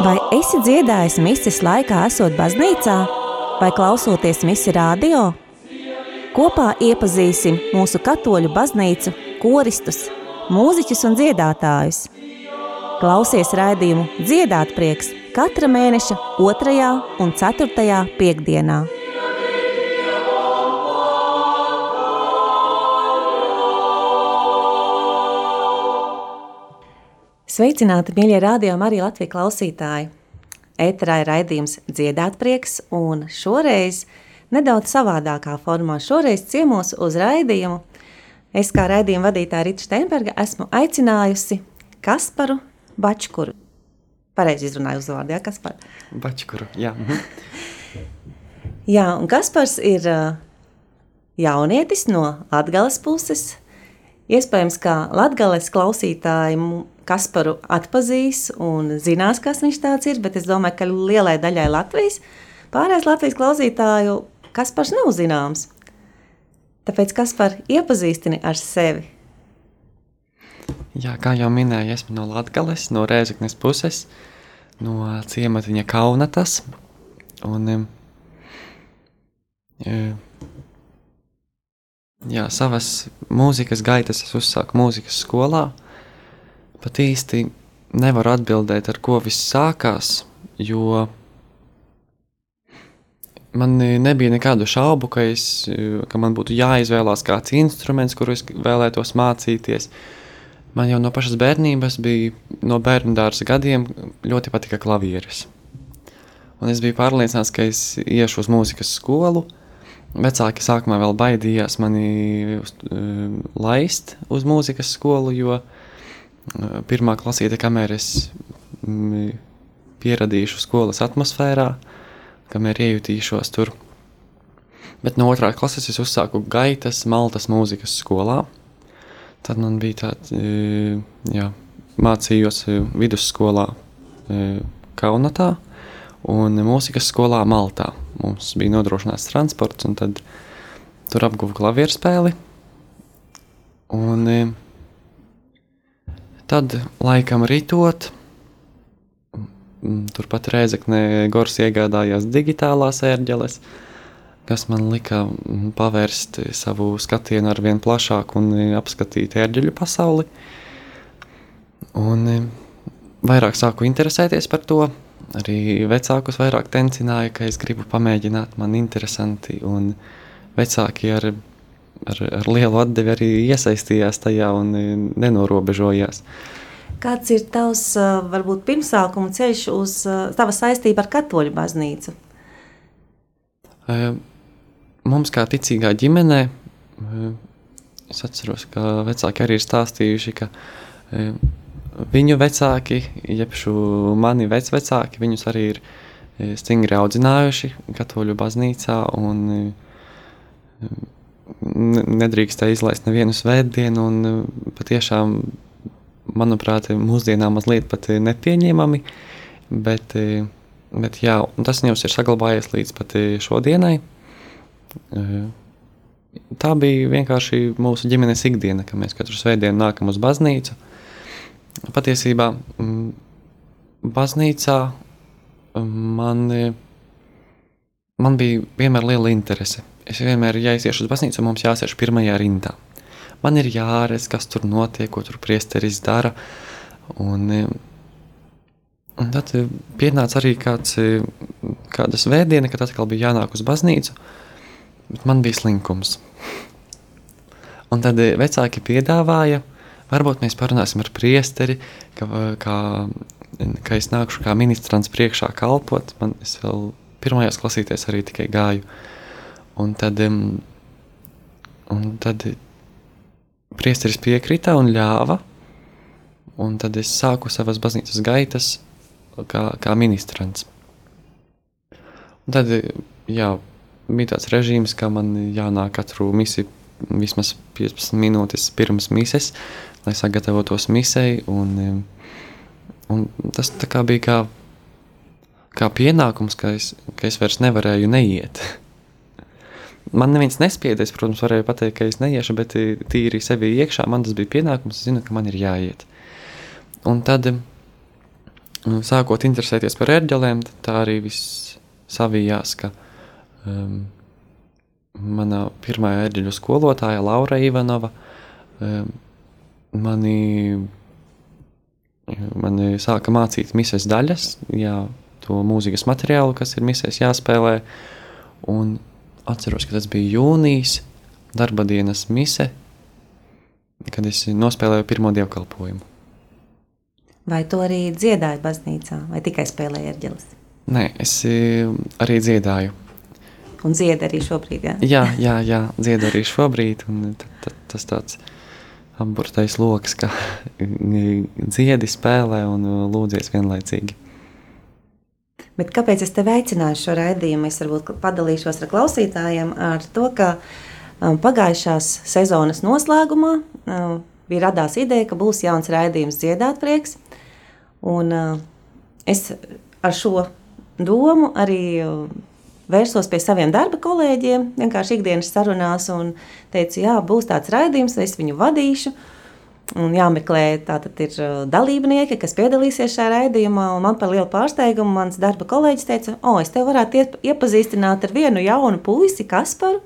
Vai esi dziedājis mises laikā, esot baznīcā, vai klausoties misi radio? Kopā iepazīsim mūsu katoļu baznīcu, koristus, mūziķus un dziedātājus. Klausies raidījumu Dziedāt prieks katra mēneša 2. un 4. piekdienā. Sveicināti, mīļie rādījumi, arī Latvijas klausītāji! Ēterā ir raidījums Dziedāt prieks, un šoreiz nedaudz savādākā formā. Šoreiz ciemos uz raidījumu. Es kā raidījuma vadītāja Rita Steinberga esmu aicinājusi Kasparu Bačkuru. Pareizi izrunāju uzvārdu, jā, Kaspar? Bačkuru, jā. Mhm. jā, un Kaspars ir jaunietis no Latgales puses. Iespējams, ka Latgales klausītāji Kasparu atpazīs un zinās, kas viņš tāds ir, bet es domāju, ka lielai daļai Latvijas, pārējais Latvijas klausītāju, Kaspars nav zināms. Tāpēc Kaspar iepazīstini ar sevi. Jā, kā jau minēju, esmu no Latgales, no Rēzeknes puses, no ciematiņa Kaunatas. Un, jā, savas mūzikas gaitas es uzsāku mūzikas skolā, pat īsti nevaru atbildēt, ar ko viss sākās, jo man nebija nekādu šaubu, ka, es, ka man būtu jāizvēlās kāds instruments, kuru es vēlētos mācīties. Man jau no pašas bērnības bija, no bērnu dārza gadiem, ļoti patika klavieres. Un es biju pārliecināts, ka es iešu uz mūzikas skolu. Vecāki sākumā vēl baidījās mani uz, uh, laist uz mūzikas skolu, jo uh, pirmā klasīte, kamēr es mm, pieradīšu skolas atmosfērā, kamēr iejutīšos tur. Bet no otrās klases es uzsāku gaitas Maltas mūzikas skolā. Tad man bija tāds, jā, mācījos vidusskolā Kaunatā un mūzikas skolā Maltā. Mums bija nodrošināts transports, un tad tur apguvu klavieru spēli. Un, Tad, laikam, ritot, turpat Rēzekne Gors iegādājās digitālās ērģeles, kas man lika pavērst savu skatienu ar vien plašāku un apskatīt ērģeļu pasauli. Un vairāk sāku interesēties par to, arī vecākus vairāk tencināja, ka es gribu pamēģināt, man interesanti, un vecāki ar ar, ar lielu atdevi arī iesaistījās tajā un nenorobežojās. Kāds ir tavs varbūt pirmsākuma ceļš uz tava saistību ar katoļu baznīcu? Mums kā ticīgā ģimenē, es atceros, ka vecāki arī ir stāstījuši, ka viņu vecāki, jeb mani vecvecāki, viņus arī ir stingri audzinājuši katoļu baznīcā un nedrīkstēja izlaist nevienu svētdienu, un e, patiešām, manuprāt, mūsdienā mazliet pat e, nepieņemami, bet, e, bet jā, tas jau ir saglabājies līdz pat šodienai. Tā bija vienkārši mūsu ģimenes ikdiena, ka mēs katru svētdienu nākam uz baznīcu. Patiesībā baznīcā man, man bija vienmēr liela interese es vienmēr, ja es iešu uz baznīcu, mums jāsēž pirmajā rindā. Man ir jāredz, kas tur notiek, ko tur priesteris dara. Un, un tad pienāca arī kāds, kāda svētdiena, kad atkal bija jānāk uz baznīcu, bet man bija slinkums. Un tad vecāki piedāvāja, varbūt mēs parunāsim ar priesteri, ka, kā, ka es nākušu kā ministrants priekšā kalpot. Man es vēl pirmajās klasītēs arī tikai gāju. Un tad, un tad priesteris piekrita un ļāva. Un tad es sāku savas baznīcas gaitas kā, kā ministrants. Un tad jā, bija tāds režīms, ka man jānāk katru misiju vismaz 15 minūtes pirms mises, lai sagatavotos misei. Un, un tas bija kā, kā pienākums, ka es, ka es vairs nevarēju neiet. Man neviens nespiedēs, protams, varēja pateikt, ka es neiešu, bet eh, tīri sevi iekšā man tas bija pienākums. Es zinu, ka man ir jāiet. Un tad sākot interesēties par ērģelēm, tā arī viss savijās, ka um, mana pirmā ērģeļu skolotāja Laura Ivanova um, mani, mani sāka mācīt mises daļas, jā, to mūzikas materiālu, kas ir misēs jāspēlē, un atceros, ka tas bija jūnijas darba dienas mise, kad es nospēlēju pirmo dievkalpojumu. Vai tu arī dziedāji baznīcā, vai tikai spēlēji ērģeles? Nē, es e, arī dziedāju. Un dziedi arī šobrīd, jā? Jā, jā, jā dziedu arī šobrīd, un tas tāds apburtais loks, ka dziedi spēlē un lūdzies vienlaicīgi. Bet kāpēc es tevi aicināju šo raidījumu? Es varbūt padalīšos ar klausītājiem ar to, ka um, pagājušās sezonas noslēgumā um, bija radās ideja, ka būs jauns raidījums dziedāt prieks. Un, uh, es ar šo domu arī uh, vērsos pie saviem darba kolēģiem, vienkārši ikdienas sarunās, un teicu, jā, būs tāds raidījums, es viņu vadīšu. Un jāmeklē, tātad ir uh, dalībnieki, kas piedalīsies šajā raidījumā. Man par lielu pārsteigumu mans darba kolēģis teica, o, es te varētu iepazīstināt ar vienu jaunu puisi, Kasparu.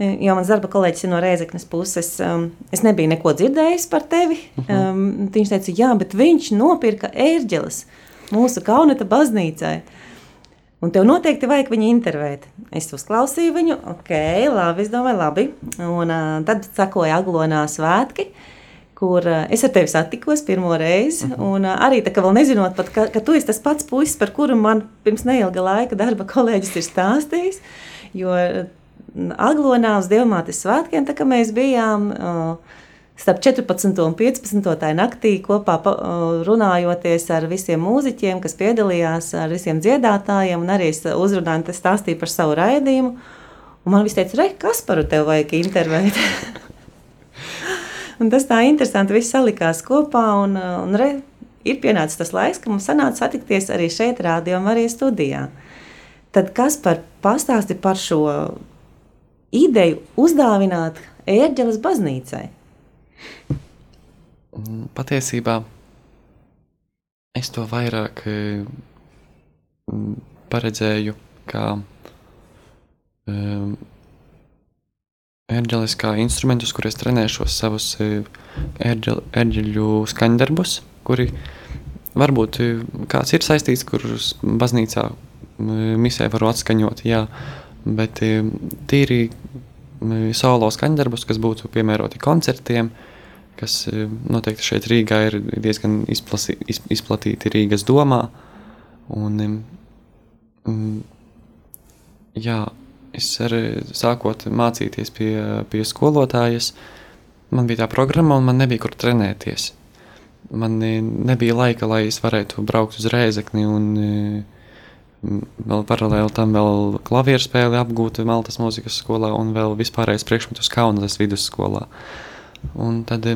Jo mans darba kolēģis ir no Rēzeknes puses. Um, es nebiju neko dzirdējis par tevi. Uh mhm. -huh. um, viņš teica, jā, bet viņš nopirka ērģeles mūsu kaunata baznīcai. Un tev noteikti vajag viņu intervēt. Es uzklausīju viņu, ok, labi, es domāju, labi. Un uh, tad sakoja Aglonā svētki, kur uh, es ar tevi satikos pirmo reizi. Uh mhm. -huh. Un uh, arī tā, ka vēl nezinot, pat, ka, ka tu esi tas pats puisis, par kuru man pirms neilga laika darba kolēģis ir stāstījis. Jo Aglonā uz Dievmātes svētkiem, tā kā mēs bijām uh, starp 14 un 15 tā naktī kopā runājoties ar visiem mūziķiem, kas piedalījās, ar visiem dziedātājiem, un arī tas stāstīju par savu raidījumu. Un man viss teica, re, kas par tevi vajag intervēt? un tas tā interesanti viss salikās kopā, un, un re, ir pienācis tas laiks, ka mums sanāca satikties arī šeit, rādio un arī studijā. Tad kas par pastāsti par šo ideju uzdāvināt ērģeles baznīcai? Mm, patiesībā es to vairāk mm, paredzēju kā ērģeles kā instrumentus, kur es trenēšos savus ērģeļu skaņdarbus, kuri varbūt kāds ir saistīts, kurus baznīcā misē varu atskaņot, jā, bet tīri solo skaņdarbus, kas būtu piemēroti koncertiem, kas eh, noteikti šeit Rīgā ir diezgan izplasi, izplatīti Rīgas domā. Un, um, jā, es arī sākot mācīties pie, pie skolotājas, man bija tā programma un man nebija kur trenēties. Man nebija laika, lai es varētu braukt uz Rēzekni un uh, vēl paralēli tam vēl klavieru spēli apgūta Maltas mūzikas skolā un vēl vispārējais priekšmetus Kaunas vidusskolā. Un tad,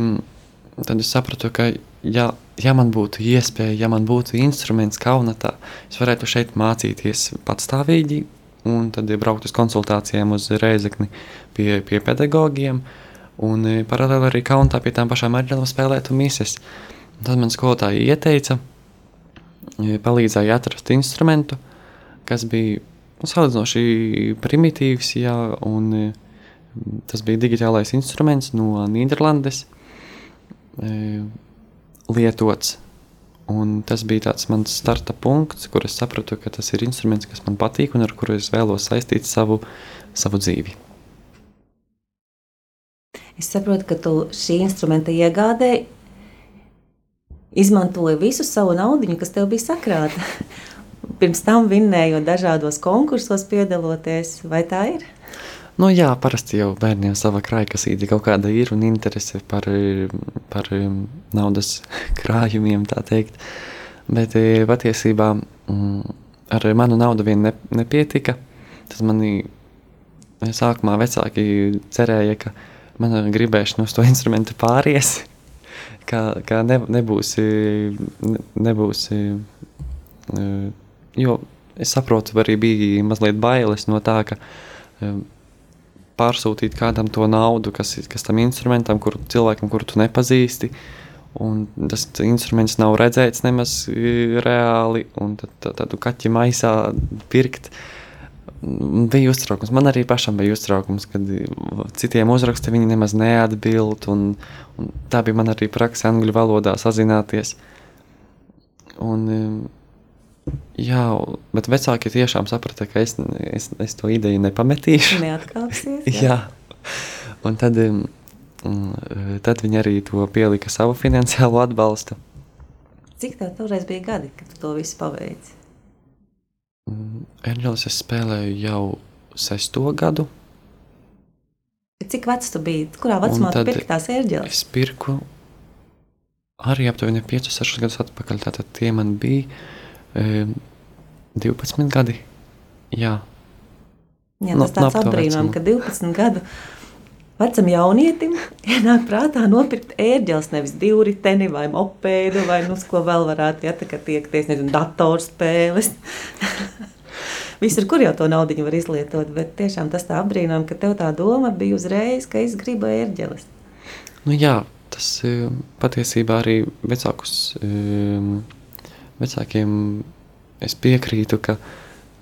tad es sapratu, ka ja, ja man būtu iespēja, ja man būtu instruments Kaunatā, es varētu šeit mācīties patstāvīgi un tad braukt uz konsultācijām uz Reizekni pie, pie pedagogiem un e, paralēli arī Kaunatā pie tām pašām ērģelām spēlētu mises. Tad man skolotāji ieteica, e, palīdzēja atrast instrumentu, kas bija nu, salīdzinoši primitīvs, jā, un e, tas bija digitālais instruments no Nīderlandes, e, lietots. Un tas bija tāds mans starta punkts, kur es sapratu, ka tas ir instruments, kas man patīk un ar kuru es vēlos saistīt savu, savu dzīvi. Es saprotu, ka tu šī instrumenta iegādē izmantoji visu savu naudu, kas tev bija sakrāta pirms tam vinnējot dažādos konkursos, piedaloties, vai tā ir? Nu, jā, parasti jau bērniem sava krājkasīte kaut kāda ir un interese par, par naudas krājumiem, tā teikt. Bet e, patiesībā mm, ar manu naudu vien ne, nepietika. Tas manī sākumā vecāki cerēja, ka mana gribēšana uz to instrumentu pāries, ka, ka ne, nebūs, ne, nebūs Jo es saprotu, arī bija mazliet bailes no tā, ka pārsūtīt kādam to naudu, kas, kas tam instrumentam, kur cilvēkam, kuru tu nepazīsti, Un tas instruments nav redzēts nemaz reāli, un tad, tad, tādu kaķi maisā pirkt. Bija uztraukums. Man arī pašam bija uztraukums, kad citiem uzraksta viņi nemaz neatbild. Un, un tā bija man arī praksa angļu valodā sazināties. Un, jā, bet vecāki tiešām saprata, ka es, es, es to ideju nepametīšu. Neatkāpsies. Jā. jā. Un tad Un, e, tad viņi arī to pielika savu finansiālo atbalstu. Cik tev toreiz bija gadi, kad tu to visu paveici? Erģelis es spēlēju jau sesto gadu. Cik vecs tu biji? Kurā vecumā tu pirki tās ērģeles? Es pirku arī aptuveni 5-6 gadus atpakaļ. Tātad tie man bija e, 12 gadi. Jā. Jā, tas no, tāds apbrīnām, ka 12 gadu Vecam jaunietim ienāk prātā nopirkt ērģeles, nevis divriteni vai mopēdu, vai nu, ko vēl varētu, ja tā kā tiekties, nezinu, datorspēles. Visur, kur jau to naudu var izlietot, bet tiešām tas tā apbrīnām, ka tev tā doma bija uzreiz, ka es gribu ērģeles. Nu jā, tas eh, patiesībā arī vecākus, eh, vecākiem es piekrītu, ka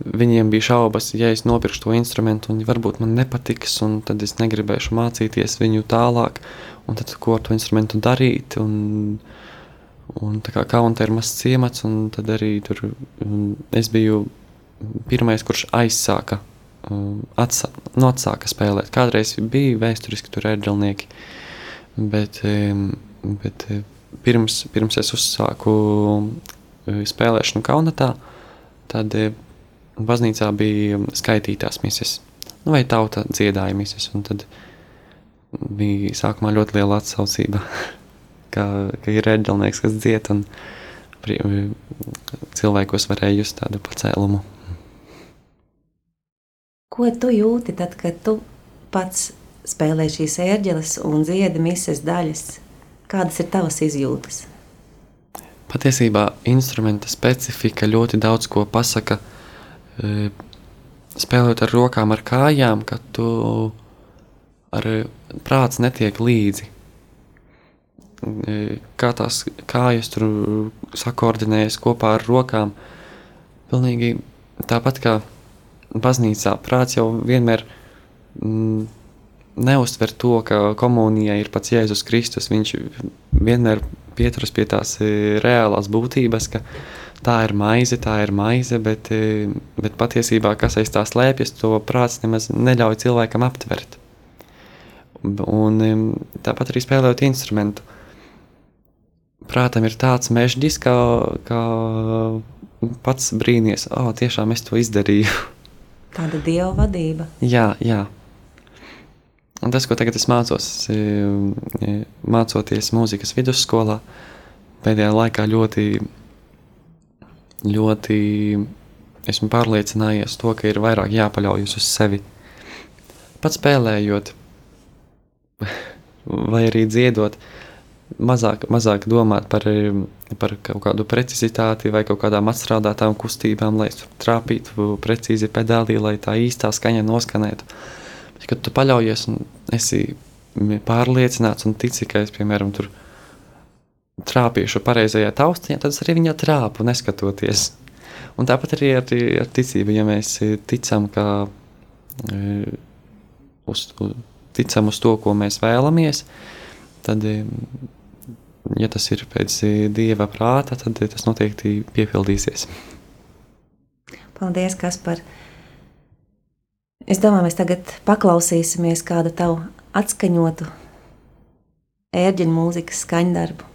Viņiem bija šaubas, ja es nopirkšu to instrumentu, un varbūt man nepatiks, un tad es negribēšu mācīties viņu tālāk, un tad ko ar to instrumentu darīt. Un, un tā kā kaunta ir mazs ciemats, un tad arī tur es biju pirmais, kurš aizsāka, atsā, nu atsāka spēlēt. Kādreiz bija vēsturiski tur ērģelnieki, bet, bet pirms, pirms es uzsāku spēlēšanu kaunatā, tad baznīcā bija skaitītās mises, nu, vai tauta dziedāja mises. Tad bija sākumā ļoti liela atsaucība, ka, ka ir reģionāls, kas dzied, un cilvēkos varēja just tādu pacēlumu. Ko tu jūti tad, kad tu pats spēlē šīs ērģeles un dziedi mises daļas? Kādas ir tavas izjūtas? Patiesībā instrumenta specifika ļoti daudz ko pasaka spēlējot ar rokām, ar kājām, ka tu ar prāts netiek līdzi. Kā tās kājas tur sakoordinējas kopā ar rokām. Pilnīgi tāpat kā baznīcā, prāts jau vienmēr mm, neuztver to, ka komunijai ir pats Jēzus Kristus. Viņš vienmēr pieturas pie tās reālās būtības, ka tā ir maize, tā ir maize, bet, e, bet patiesībā kas aiz tā slēpjas, to prāts nemaz neļauj cilvēkam aptvert. Un e, tāpat arī spēlējot instrumentu. Prātam ir tāds mežģis, kā, kā pats brīnīties, oh, tiešām es to izdarīju. Tāda dieva vadība. Jā, jā. Un tas, ko tagad es mācos, e, mācoties mūzikas vidusskolā, pēdējā laikā ļoti ļoti esmu pārliecinājies to, ka ir vairāk jāpaļaujas uz sevi. Pats spēlējot, vai arī dziedot, mazāk, mazāk domāt par, par kaut kādu precizitāti vai kaut kādām atstrādātām kustībām, lai trāpītu precīzi pedālī, lai tā īstā skaņa noskanētu. Bet, kad tu paļaujies un esi pārliecināts un tici, ka es, piemēram, tur trāpīšu pareizajā taustiņā, tad es arī viņā trāpu, neskatoties. Un tāpat arī ar, ar ticību, ja mēs ticam, ka e, uz, ticam uz to, ko mēs vēlamies, tad, e, ja tas ir pēc dieva prāta, tad tas noteikti piepildīsies. Paldies, Kaspar! Es domāju, mēs tagad paklausīsimies kādu tavu atskaņotu ērģeņu mūzikas skaņdarbu.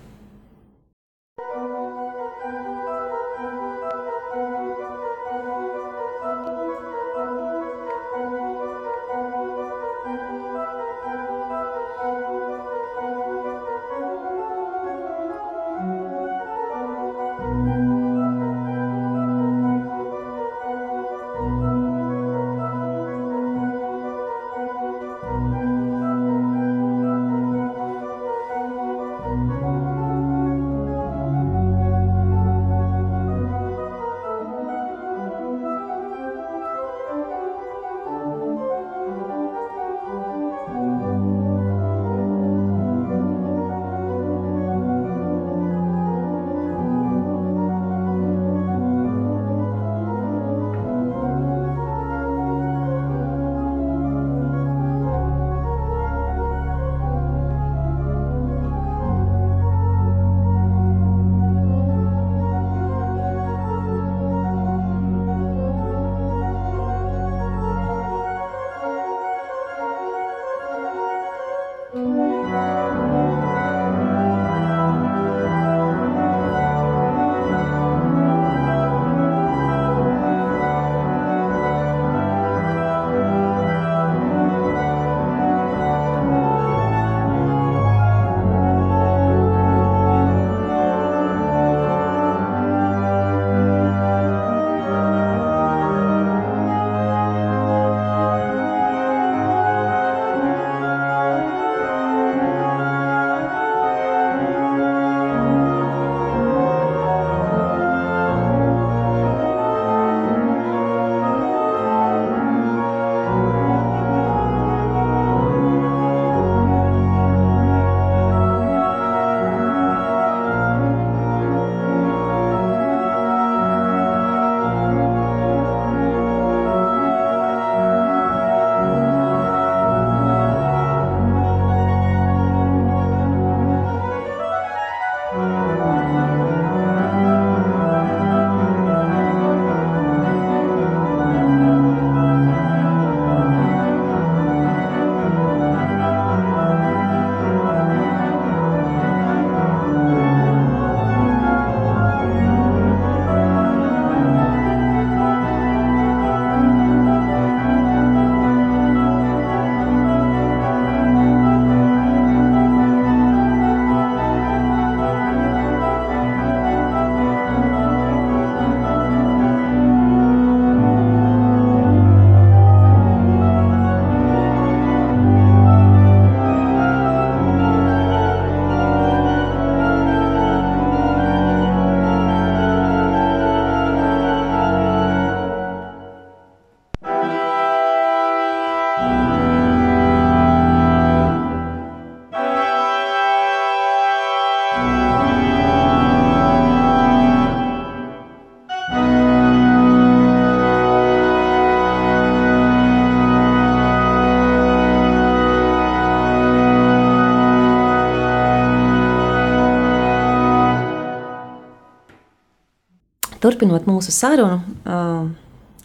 Turpinot mūsu sarunu,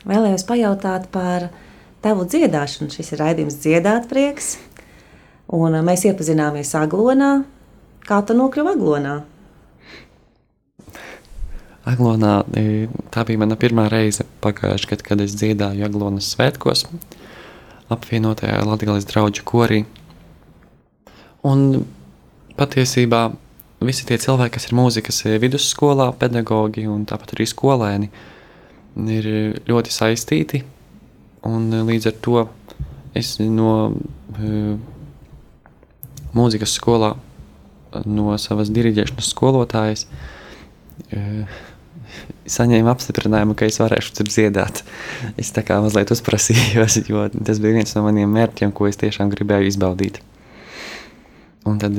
vēlējos pajautāt par tavu dziedāšanu. Šis ir raidījums dziedāt prieks, un mēs iepazināmies Aglonā. Kā tu nokļuvi Aglonā? Aglonā tā bija mana pirmā reize pagājušajā gadā, kad es dziedāju Aglonas svētkos, apvienotajā Latvijas draugu korī. Un patiesībā visi tie cilvēki, kas ir mūzikas vidusskolā, pedagogi un tāpat arī skolēni, ir ļoti saistīti. Un līdz ar to es no mūzikas skolā, no savas diriģēšanas skolotājas, saņēmu apstiprinājumu, ka es varēšu tur dziedāt. Es tā kā mazliet uzprasījos, jo tas bija viens no maniem mērķiem, ko es tiešām gribēju izbaudīt. Un tad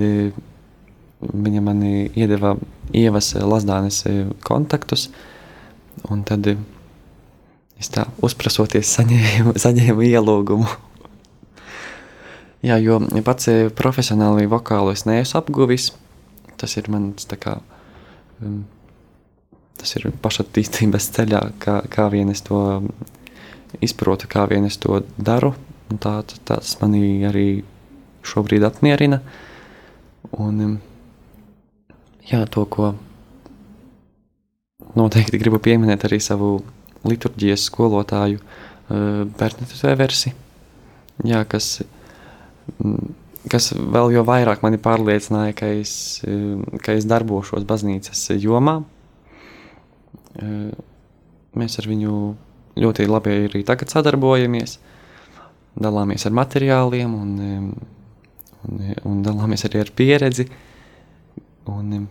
viņa man iedeva ievas Lazdānes kontaktus, un tad es tā uzprasoties saņēmu, saņēmu ielūgumu. Jā, jo pats profesionāli vokālu es neesmu apguvis, tas ir mans tā kā um, tas ir pašattīstības ceļā, kā, kā vien es to izprotu, kā vien es to daru. Tā, tas manī arī šobrīd apmierina. Un, jā, to, ko noteikti gribu pieminēt arī savu liturģijas skolotāju uh, Bernatu Zēversi, jā, kas, kas vēl jo vairāk mani pārliecināja, ka es, ka es darbošos baznīcas jomā, Mēs ar viņu ļoti labi arī tagad sadarbojamies, dalāmies ar materiāliem un, un, un dalāmies arī ar pieredzi. Un,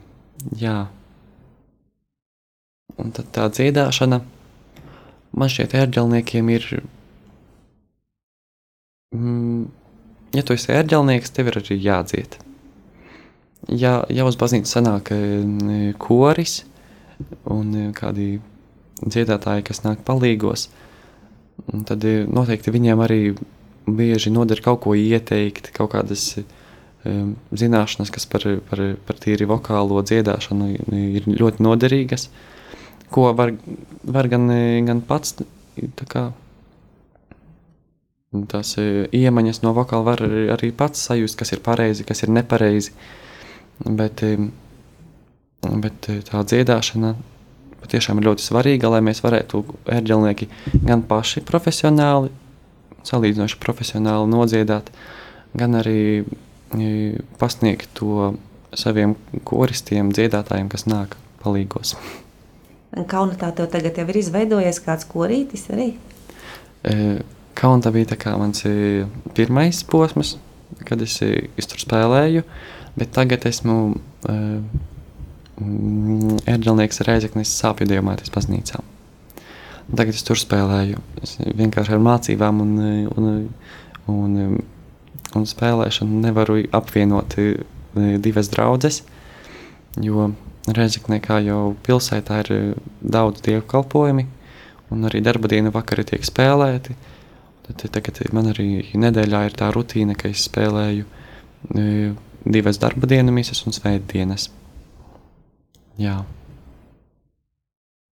jā. un tad tā dziedāšana man šķiet, ērģelniekiem ir. Mm, ja tu esi ērģelnieks, tev ir arī jādzied. Ja, ja uz baznīcas sanāk koris, un kādi dziedātāji, kas nāk palīgos, tad noteikti viņiem arī bieži noder kaut ko ieteikt, kaut kādas um, zināšanas, kas par, par, par tīri vokālo dziedāšanu ir ļoti noderīgas, ko var, var gan, gan pats kā, tās iemaņas no vokāla var arī pats sajust, kas ir pareizi, kas ir nepareizi, bet Bet eh, tā dziedāšana patiešām ir ļoti svarīga, lai mēs varētu ērģelnieki gan paši profesionāli, salīdzinoši profesionāli nodziedāt, gan arī pasniegt to saviem koristiem, dziedātājiem, kas nāk palīgos. Kaunatā tev tagad jau ir izveidojies kāds korītis arī? Eh, Kaunatā bija tā kā mans pirmais posms, kad es, es tur spēlēju, bet tagad esmu Mm, Erdželnieks Reizeknis sāpju dievmātes baznīcā. Tagad es tur spēlēju. Es vienkārši ar mācībām un, un, un, un spēlēšanu nevaru apvienot e, divas draudzes, jo Reizeknē kā jau pilsētā ir daudz dievkalpojumi, un arī darba diena vakari tiek spēlēti. Tad tagad man arī nedēļā ir tā rutīna, ka es spēlēju e, divas darba dienu misas un svētdienas. Jā.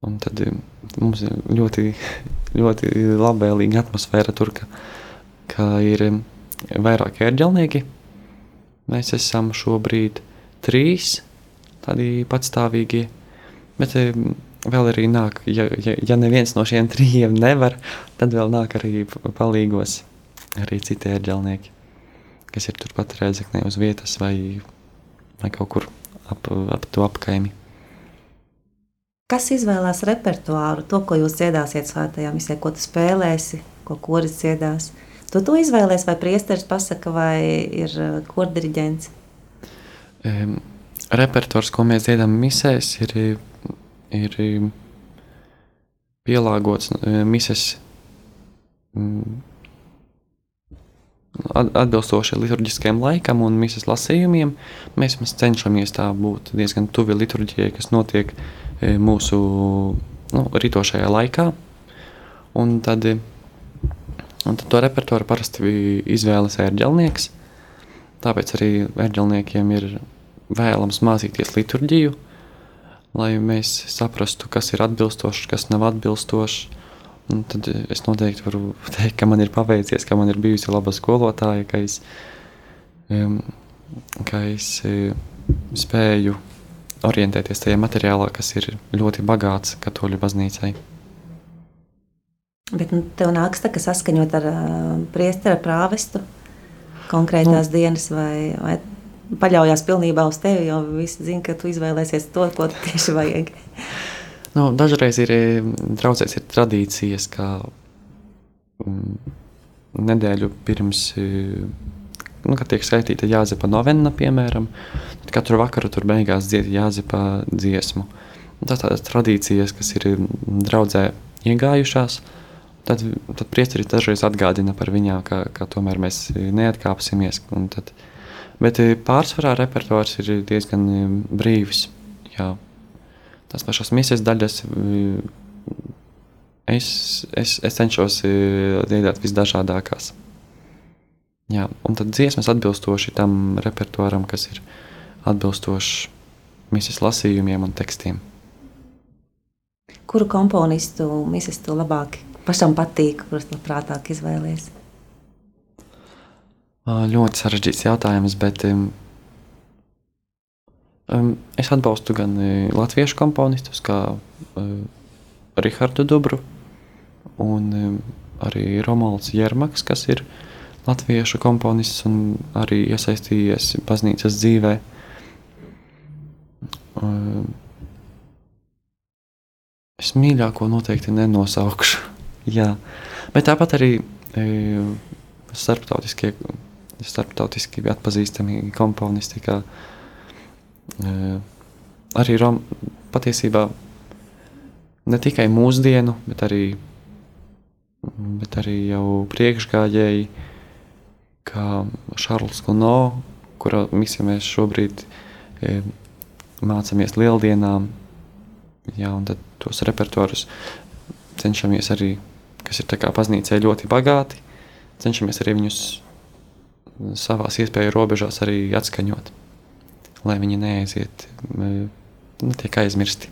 Un tad um, mums ir ļoti, ļoti labvēlīga atmosfēra tur, ka, ka ir um, vairāk ērģelnieki. Mēs esam šobrīd trīs tādi patstāvīgie, bet um, vēl arī nāk, ja, ja, ja neviens no šiem trījiem nevar, tad vēl nāk arī palīgos arī citi ērģelnieki, kas ir turpat Rēzeknē uz vietas vai, vai kaut kur ap, ap to apkaimi. Kas izvēlās repertuāru, to, ko jūs dziedāsiet svētajā misē, ko tu spēlēsi, ko koris dziedās? Tu to izvēlēs, vai priesteris pasaka, vai ir uh, kordiriģents? Um, repertuārs, ko mēs dziedam misēs, ir, ir pielāgots uh, mises atbilstoši liturģiskajam laikam un misijas lasījumiem. Mēs, cenšamies tā būt diezgan tuvi liturģijai, kas notiek e, mūsu nu, rītošajā laikā. Un tad, un to repertuāru parasti izvēlas ērģelnieks. Tāpēc arī ērģelniekiem ir vēlams mācīties liturģiju, lai mēs saprastu, kas ir atbilstošs, kas nav atbilstošs. Un tad es noteikti varu teikt, ka man ir paveicies, ka man ir bijusi laba skolotāja, ka es, ka es uh, spēju orientēties tajā materiālā, kas ir ļoti bagāts katoļu baznīcai. Bet nu, tev nāks tā, ka saskaņot ar uh, priestera prāvestu konkrētās nu, dienas vai, vai paļaujās pilnībā uz tevi, jo visi zina, ka tu izvēlēsies to, ko tieši vajag. nu, dažreiz ir draudzēs ir tradīcijas, kā mm, nedēļu pirms, nu, kad tiek skaitīta Jāzepa novena, piemēram, tad katru vakaru tur beigās dzied Jāzepa dziesmu. Tas tādas tradīcijas, kas ir draudzē iegājušās, tad, tad priesteris dažreiz atgādina par viņām, ka, ka tomēr mēs neatkāpsimies. Tad, Bet eh, pārsvarā repertuārs ir diezgan eh, brīvs. Jā. Tās pašas misijas daļas eh, es, es, es cenšos dziedāt visdažādākās. Jā, un tad dziesmas atbilstoši tam repertuāram, kas ir atbilstošs misijas lasījumiem un tekstiem. Kuru komponistu misijas tu labāk pašam patīk, kurus labprātāk izvēlēties? Ļoti sarežģīts jautājums, bet um, um, es atbalstu gan uh, latviešu komponistus, kā uh, Rihardu Dubru un um, arī Romanis Jermaks, kas ir latviešu komponists un arī iesaistījies baznīcas dzīvē. Um, es mīļāko noteikti nenosaukšu. Jā. Bet tāpat arī um, starptautiskie starptautiski atpazīstami komponisti, kā uh, arī Rom, patiesībā ne tikai mūsdienu, bet arī, bet arī jau priekšgājēji, kā Šarls Kuno, kura visi mēs šobrīd e, mācāmies lieldienām, jā, un tad tos repertuārus cenšamies arī, kas ir baznīcē ļoti bagāti, cenšamies arī viņus savās iespēju robežās arī atskaņot, lai viņi neaiziet, netiek aizmirsti.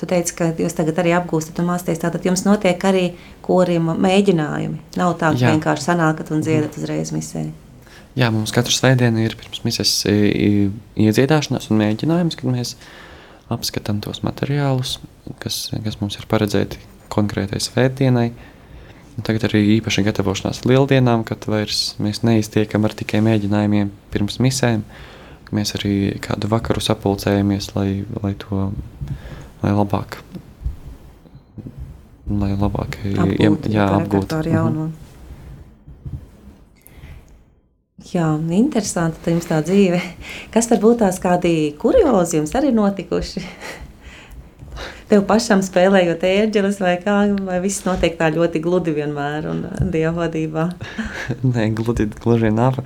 Tu teici, ka jūs tagad arī apgūstat un mācāties. Tātad jums notiek arī koriem mēģinājumi. Nav tā, ka Jā. vienkārši sanākat un dziedat uzreiz misē. Jā, mums katru svētdienu ir pirms misijas iedziedāšanās un mēģinājums, kad mēs apskatām tos materiālus, kas, kas mums ir paredzēti konkrētai svētdienai. Tagad arī īpaši gatavošanās lieldienām, kad vairs mēs neiztiekam ar tikai mēģinājumiem pirms misēm. Mēs arī kādu vakaru sapulcējamies, lai, lai to lai labāk, lai labāk apgūt, jā, apgūt. Mhm. Jā, interesanti tā jums tā dzīve. Kas varbūt tās kādi kuriozi jums arī notikuši? tev pašam spēlējot ērģeles, vai kā, vai viss notiek tā ļoti gludi vienmēr un uh, dieva vadībā? Nē, gludi gluži nav,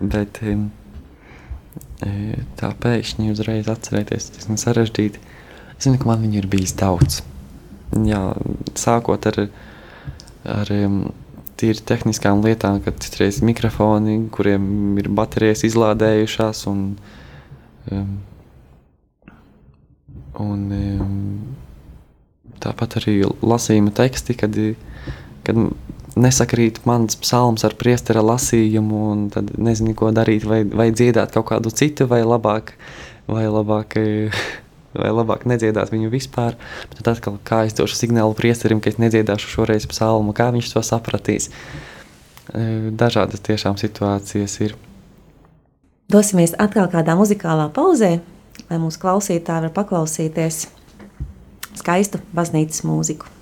bet e, tā pēkšņi uzreiz atcerēties, tas ir sarežģīti. Es zinu, ka man viņu ir bijis daudz. Jā, sākot ar, ar tīri tehniskām lietām, kad citreiz mikrofoni, kuriem ir baterijas izlādējušās un, um, un um, Tāpat arī lasījuma teksti, kad, kad nesakrīt mans psalms ar priestera lasījumu, un tad nezinu, ko darīt, vai, vai dziedāt kaut kādu citu, vai labāk, vai labāk, vai labāk nedziedāt viņu vispār. Tad atkal, kā es došu signālu priesterim, ka es nedziedāšu šoreiz psalmu, kā viņš to sapratīs. Dažādas tiešām situācijas ir. Dosimies atkal kādā muzikālā pauzē, lai mūsu klausītāji var paklausīties skaistu baznīcas mūziku.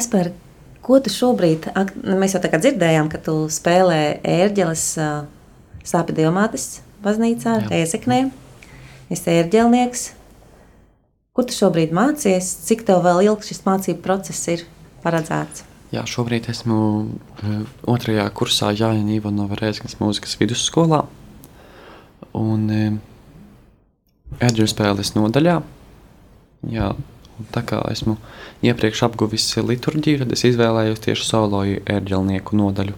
Kas par ko tu šobrīd, mēs jau kā dzirdējām, ka tu spēlē ērģeles sāpju diamātes baznīcā, Ēzeknē, esi ērģelnieks. Kur tu šobrīd mācies? Cik tev vēl ilgs šis mācību process ir paredzēts? Jā, šobrīd esmu otrajā kursā Jāņa Ivanova Rēzeknes mūzikas vidusskolā. Un ērģeļu spēles nodaļā. Jā, tā kā esmu iepriekš apguvis liturģiju, tad es izvēlējos tieši solo ērģelnieku nodaļu,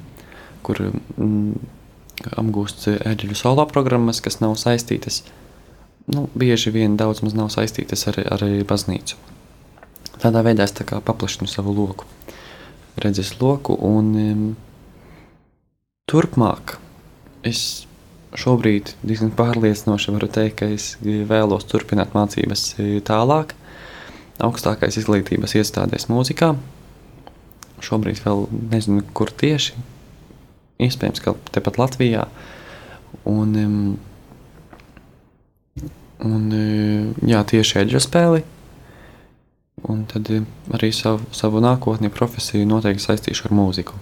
kur mm, apgūst ērģeļu solo programmas, kas nav saistītas, nu, bieži vien daudz maz nav saistītas ar, ar baznīcu. Tādā veidā es tā kā paplašinu savu loku, redzes loku, un um, turpmāk es šobrīd diezgan pārliecinoši varu teikt, ka es vēlos turpināt mācības e, tālāk, augstākais izglītības iestādēs mūzikā. Šobrīd vēl nezinu, kur tieši. Iespējams, ka tepat Latvijā. Un, un jā, tieši eģļa spēli. Un tad arī savu, savu nākotni profesiju noteikti saistīšu ar mūziku.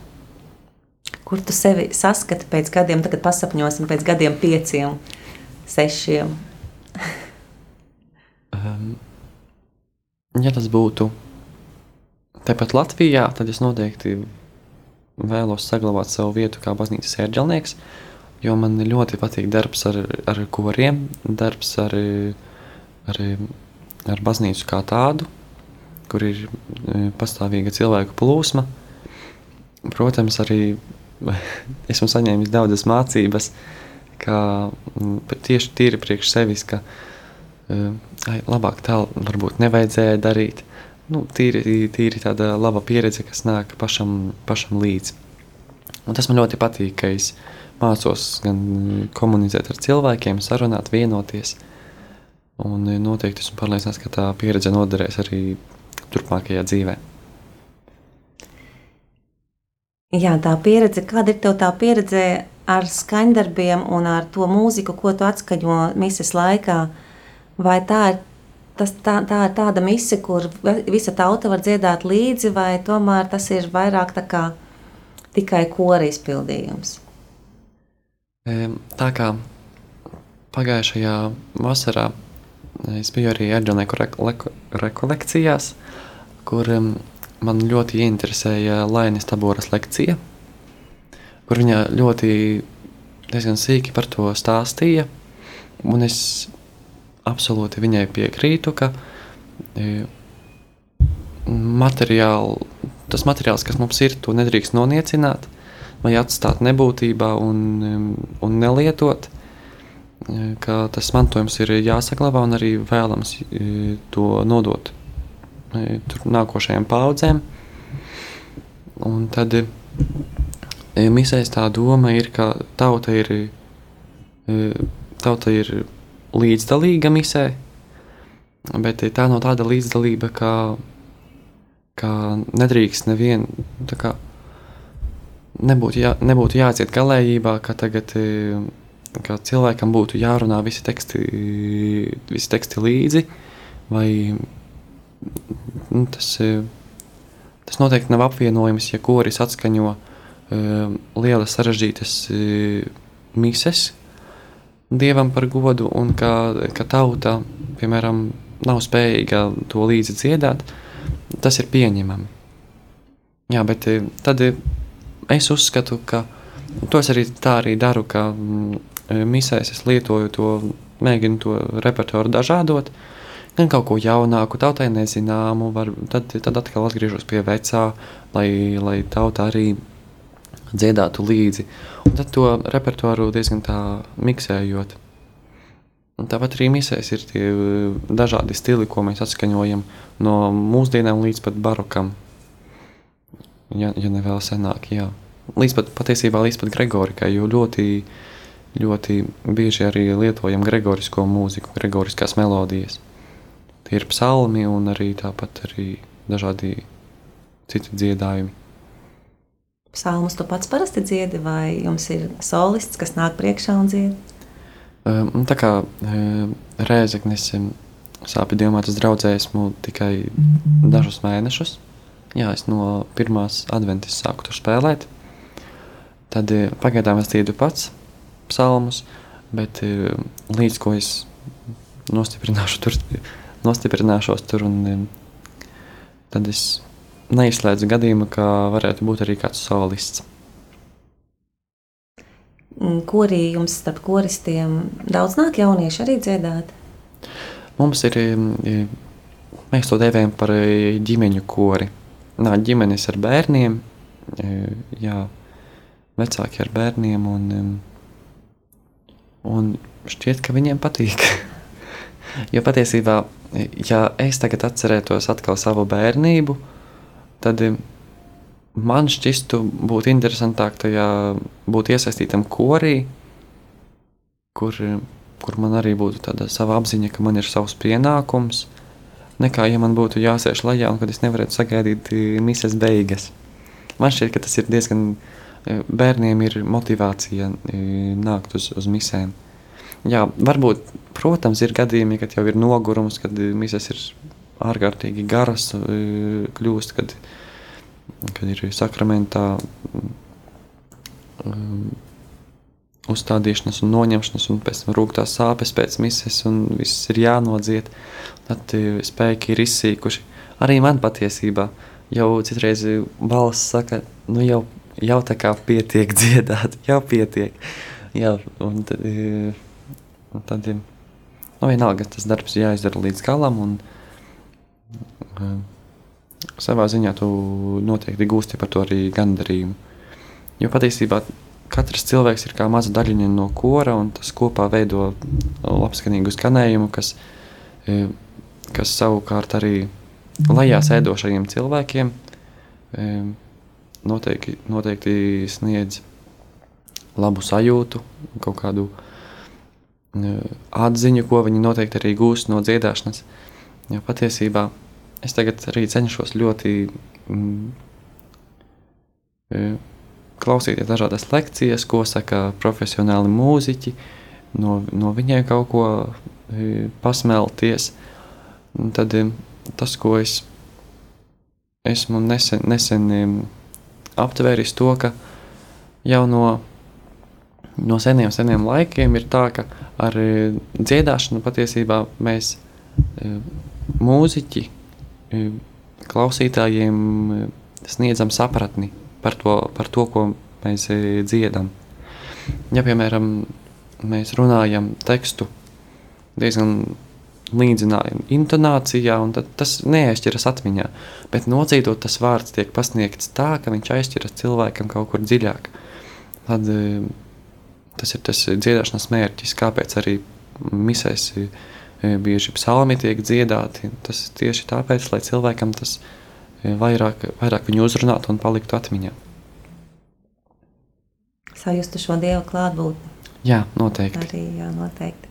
Kur tu sevi saskati pēc gadiem, tagad pasapņosim pēc gadiem, pieciem, sešiem? um, ja tas būtu tepat Latvijā, tad es noteikti vēlos saglabāt savu vietu kā baznīcas ērģelnieks, jo man ļoti patīk darbs ar, ar koriem, darbs ar, ar, ar baznīcu kā tādu, kur ir e, pastāvīga cilvēku plūsma. Protams, arī esmu saņēmis daudzas mācības, kā tieši tīri priekš sevis, ka ai, labāk tā varbūt nevajadzēja darīt. Nu, tīri, tīri tāda laba pieredze, kas nāk pašam, pašam līdzi. Un tas man ļoti patīk, ka es mācos gan komunicēt ar cilvēkiem, sarunāt, vienoties. Un noteikti esmu pārliecināts, ka tā pieredze noderēs arī turpmākajā dzīvēm. Jā, tā pieredze, kāda ir tev tā pieredze ar skaņdarbiem un ar to mūziku, ko tu atskaņo mises laikā? Vai tā ir, tas, tā, tā ir tāda mise, kur visa tauta var dziedāt līdzi, vai tomēr tas ir vairāk kā tikai kora izpildījums? Tā kā pagājušajā vasarā es biju arī Erģelnieku rekolekcijās, kur man ļoti ieinteresēja Lainas Taboras lekcija, kur viņa ļoti diezgan sīki par to stāstīja. Un es absolūti viņai piekrītu, ka e, materiāli, tas materiāls, kas mums ir, to nedrīkst noniecināt vai atstāt nebūtībā un, un nelietot. E, tas mantojums ir jāsaglabā un arī vēlams e, to nodot nākošajām paudzēm. Un tad misēs tā doma ir, ka tauta ir, tauta ir līdzdalīga misē, bet tā nav tāda līdzdalība, ka, ka nedrīkst nevienu. Nebūtu, jā, nebūtu jāciet galējībā, ka tagad ka cilvēkam būtu jārunā visi teksti, visi teksti līdzi, vai nu, tas, tas noteikti nav apvienojams, ja koris atskaņo uh, lielas sarežģītas uh, mises dievam par godu, un ka, ka tauta, piemēram, nav spējīga to līdzi dziedāt, tas ir pieņemami. Jā, bet tad es uzskatu, ka to es arī tā arī daru, ka mm, misēs es lietoju to, mēģinu to repertuāru dažādot, gan kaut ko jaunāku, tautai nezināmu, var, tad, tad atkal atgriežos pie vecā, lai, lai tauta arī dziedātu līdzi. Un tad to repertuāru diezgan tā miksējot. Un tāpat arī misēs ir tie uh, dažādi stili, ko mēs atskaņojam no mūsdienām līdz pat barokam. Ja, ja ne vēl senāk, jā. Līdz pat patiesībā līdz pat Gregorikai, jo ļoti, ļoti bieži arī lietojam gregorisko mūziku, gregoriskās melodijas. Tie ir psalmi un arī tāpat arī dažādi citi dziedājumi. Psalmus tu pats parasti dziedi, vai jums ir solists, kas nāk priekšā un dzied? Um, tā kā um, Rēzeknis sāpju diamātas draudzē esmu tikai dažus mēnešus, Jā, es no pirmās adventas sāku tur spēlēt. Tad eh, pagaidām es dziedu pats psalmus, bet eh, līdz ko es nostiprināšu tur, nostiprināšos tur, un tad es neizslēdzu gadījumu, ka varētu būt arī kāds solists. Korī jums starp koristiem daudz nāk jaunieši arī dziedāt? Mums ir, mēs to dēvējam par ģimeņu kori nāk ģimenes ar bērniem, jā, vecāki ar bērniem, un, un šķiet, ka viņiem patīk. jo patiesībā, ja es tagad atcerētos atkal savu bērnību, tad man šķistu būt interesantāk tajā būt iesaistītam korī, kur, kur man arī būtu tāda sava apziņa, ka man ir savs pienākums – nekā ja man būtu jāsēž lejā un kad es nevarētu sagaidīt eh, mises beigas. Man šķiet, ka tas ir diezgan eh, bērniem ir motivācija eh, nākt uz, uz misēm. Jā, varbūt, protams, ir gadījumi, kad jau ir nogurums, kad mises ir ārkārtīgi garas kļūst, kad, kad ir sakramentā um, uzstādīšanas un noņemšanas, un pēc tam rūkstās sāpes pēc mises, un viss ir jānodziet. Tad spēki ir izsīkuši. Arī man patiesībā jau citreiz balss saka, nu jau, jau tā kā pietiek dziedāt, jau pietiek. Jā, un tad, un tad nu, vienalga tas darbs jāizdara līdz galam, un um, savā ziņā tu noteikti gūsti par to arī gandarījumu. Jo patiesībā katrs cilvēks ir kā maza daļiņa no kora, un tas kopā veido labskanīgu skanējumu, kas, e, kas savukārt arī lejā sēdošajiem cilvēkiem e, noteikti, noteikti sniedz labu sajūtu, kaut kādu atziņu, ko viņi noteikti arī gūs no dziedāšanas. Jo patiesībā es tagad arī cenšos ļoti mm, klausīties dažādas lekcijas, ko saka profesionāli mūziķi, no, no viņiem kaut ko e, pasmelties. Un tad e, tas, ko es esmu nesen, nesen e, aptvēris, to, ka jau no, no seniem, seniem laikiem ir tā, ka ar dziedāšanu patiesībā mēs mūziķi klausītājiem sniedzam sapratni par to, par to ko mēs e, dziedam. Ja, piemēram, mēs runājam tekstu diezgan līdzinājumi intonācijā, un tas neaizķiras atmiņā. Bet nocītot tas vārds tiek pasniegts tā, ka viņš aizķiras cilvēkam kaut kur dziļāk. Tad, e, tas ir tas dziedāšanas mērķis, kāpēc arī misēs e, bieži psalmi tiek dziedāti. Tas tieši tāpēc, lai cilvēkam tas ir vairāk, vairāk viņu uzrunātu un paliktu atmiņā. Sajustu šo dievu klātbūtni. Jā, noteikti. Arī, jā, noteikti.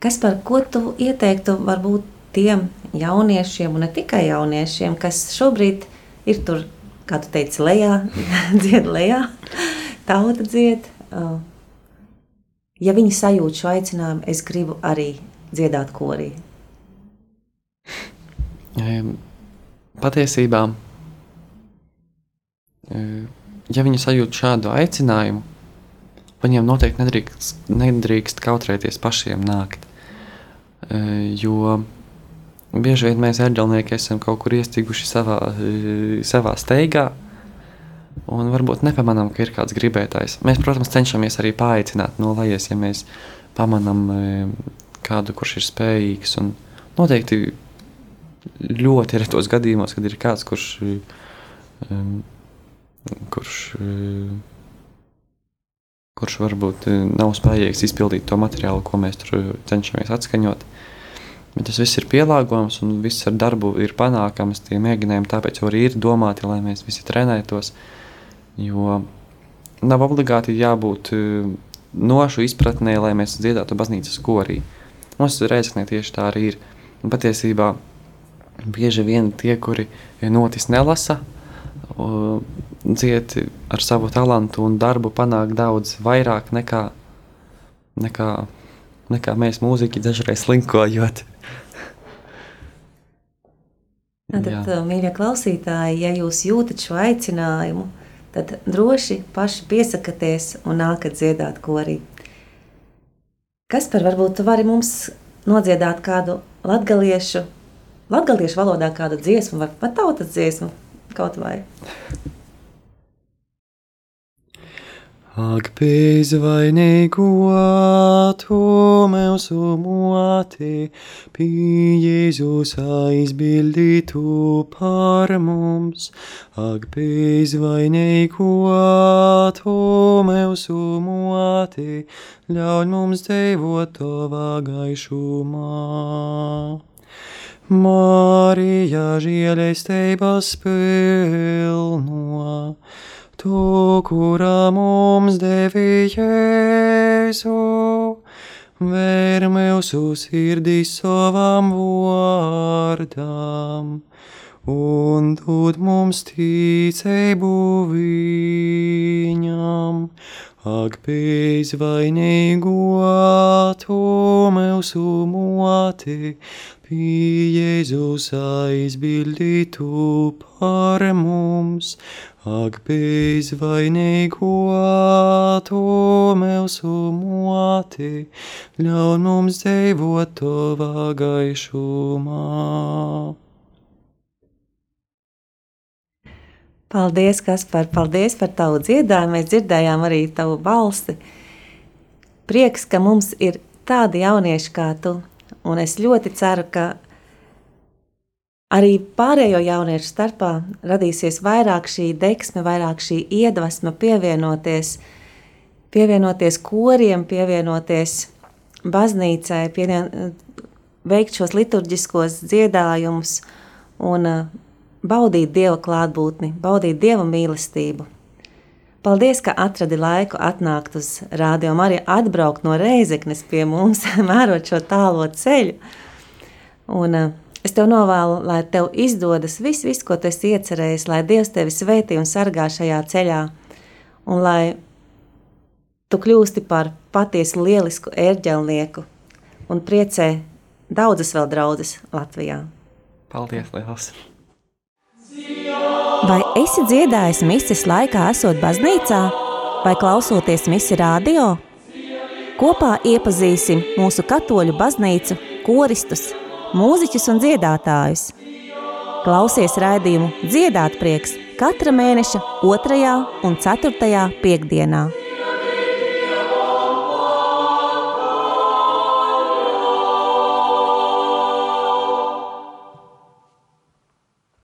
Kas par ko tu ieteiktu varbūt tiem jauniešiem, un ne tikai jauniešiem, kas šobrīd ir tur, kā tu teici, lejā, dzied lejā, tauta dzied. Ja viņi sajūt šo aicinājumu, es gribu arī dziedāt korī. Patiesībā, ja viņi sajūt šādu aicinājumu, viņiem noteikti nedrīkst, nedrīkst kautrēties pašiem nākt. Jo bieži vien mēs ērģelnieki esam kaut kur iestiguši savā, savā steigā, un varbūt nepamanām, ka ir kāds gribētājs. Mēs, protams, cenšamies arī paaicināt no lejas, ja mēs pamanām kādu, kurš ir spējīgs. Un noteikti ļoti retos gadījumos, kad ir kāds, kurš, um, kurš, um, kurš varbūt uh, nav spējīgs izpildīt to materiālu, ko mēs tur cenšamies atskaņot. Bet tas viss ir pielāgojams un viss ar darbu ir panākams. Tie mēģinājumi tāpēc arī ir domāti, lai mēs visi trenētos. Jo nav obligāti jābūt uh, nošu izpratnē, lai mēs dziedātu baznīcas korī. Mums reizē tieši tā arī ir. Un patiesībā bieži vien tie, kuri notis nelasa, dzied ar savu talantu un darbu panāk daudz vairāk nekā, nekā, nekā mēs mūziķi dažreiz slinkojot. Tad, mīļie klausītāji, ja jūs jūtat šo aicinājumu, tad droši paši piesakieties un nākat dziedāt korī. Kas par varbūt tu vari mums nodziedāt kādu latgaliešu, latgaliešu valodā kādu dziesmu vai pat tautas dziesmu kaut vai? Ak, bezvainīgo tu mūsu moti, pie Jēzus aizbildītu par mums. Ak, bezvainīgo tu mūsu moti, ļauj mums dzīvot tavā gaišumā. Marija žēlestības pilno. Tu, kurā mums devi Jēzu, vēr mūsu sirdī savam vārdam, un dod mums ticību viņam. Ak, bezvainīgo tu mūsu moti, pie Jēzus aizbildītu par mums, Ak, bezvainīgo tu mūsu moti, ļauj mums dzīvot tavā gaišumā. Paldies, Kaspar, paldies par tavu dziedājumu. Mēs dzirdējām arī tavu balsi. Prieks, ka mums ir tādi jaunieši kā tu, un es ļoti ceru, ka Arī pārējo jauniešu starpā radīsies vairāk šī deksme, vairāk šī iedvesma pievienoties, pievienoties koriem, pievienoties baznīcai, pievien, veikt šos liturģiskos dziedājumus un uh, baudīt Dieva klātbūtni, baudīt Dieva mīlestību. Paldies, ka atradi laiku atnākt uz rādio Mariju, atbraukt no Reizeknes pie mums, mērot šo tālo ceļu. Un, uh, Es tev novēlu, lai tev izdodas viss, vis, ko tu esi iecerējis, lai Dievs tevi svētī un sargā šajā ceļā, un lai tu kļūsti par patiesi lielisku ērģelnieku un priecē daudzas vēl draudzes Latvijā. Paldies, liels! Vai esi dziedājis mises laikā, esot baznīcā, vai klausoties misi radio? Kopā iepazīsim mūsu katoļu baznīcu, koristus, mūziķus un dziedātājus. Klausies raidījumu Dziedāt prieks katra mēneša 2. un 4. piekdienā.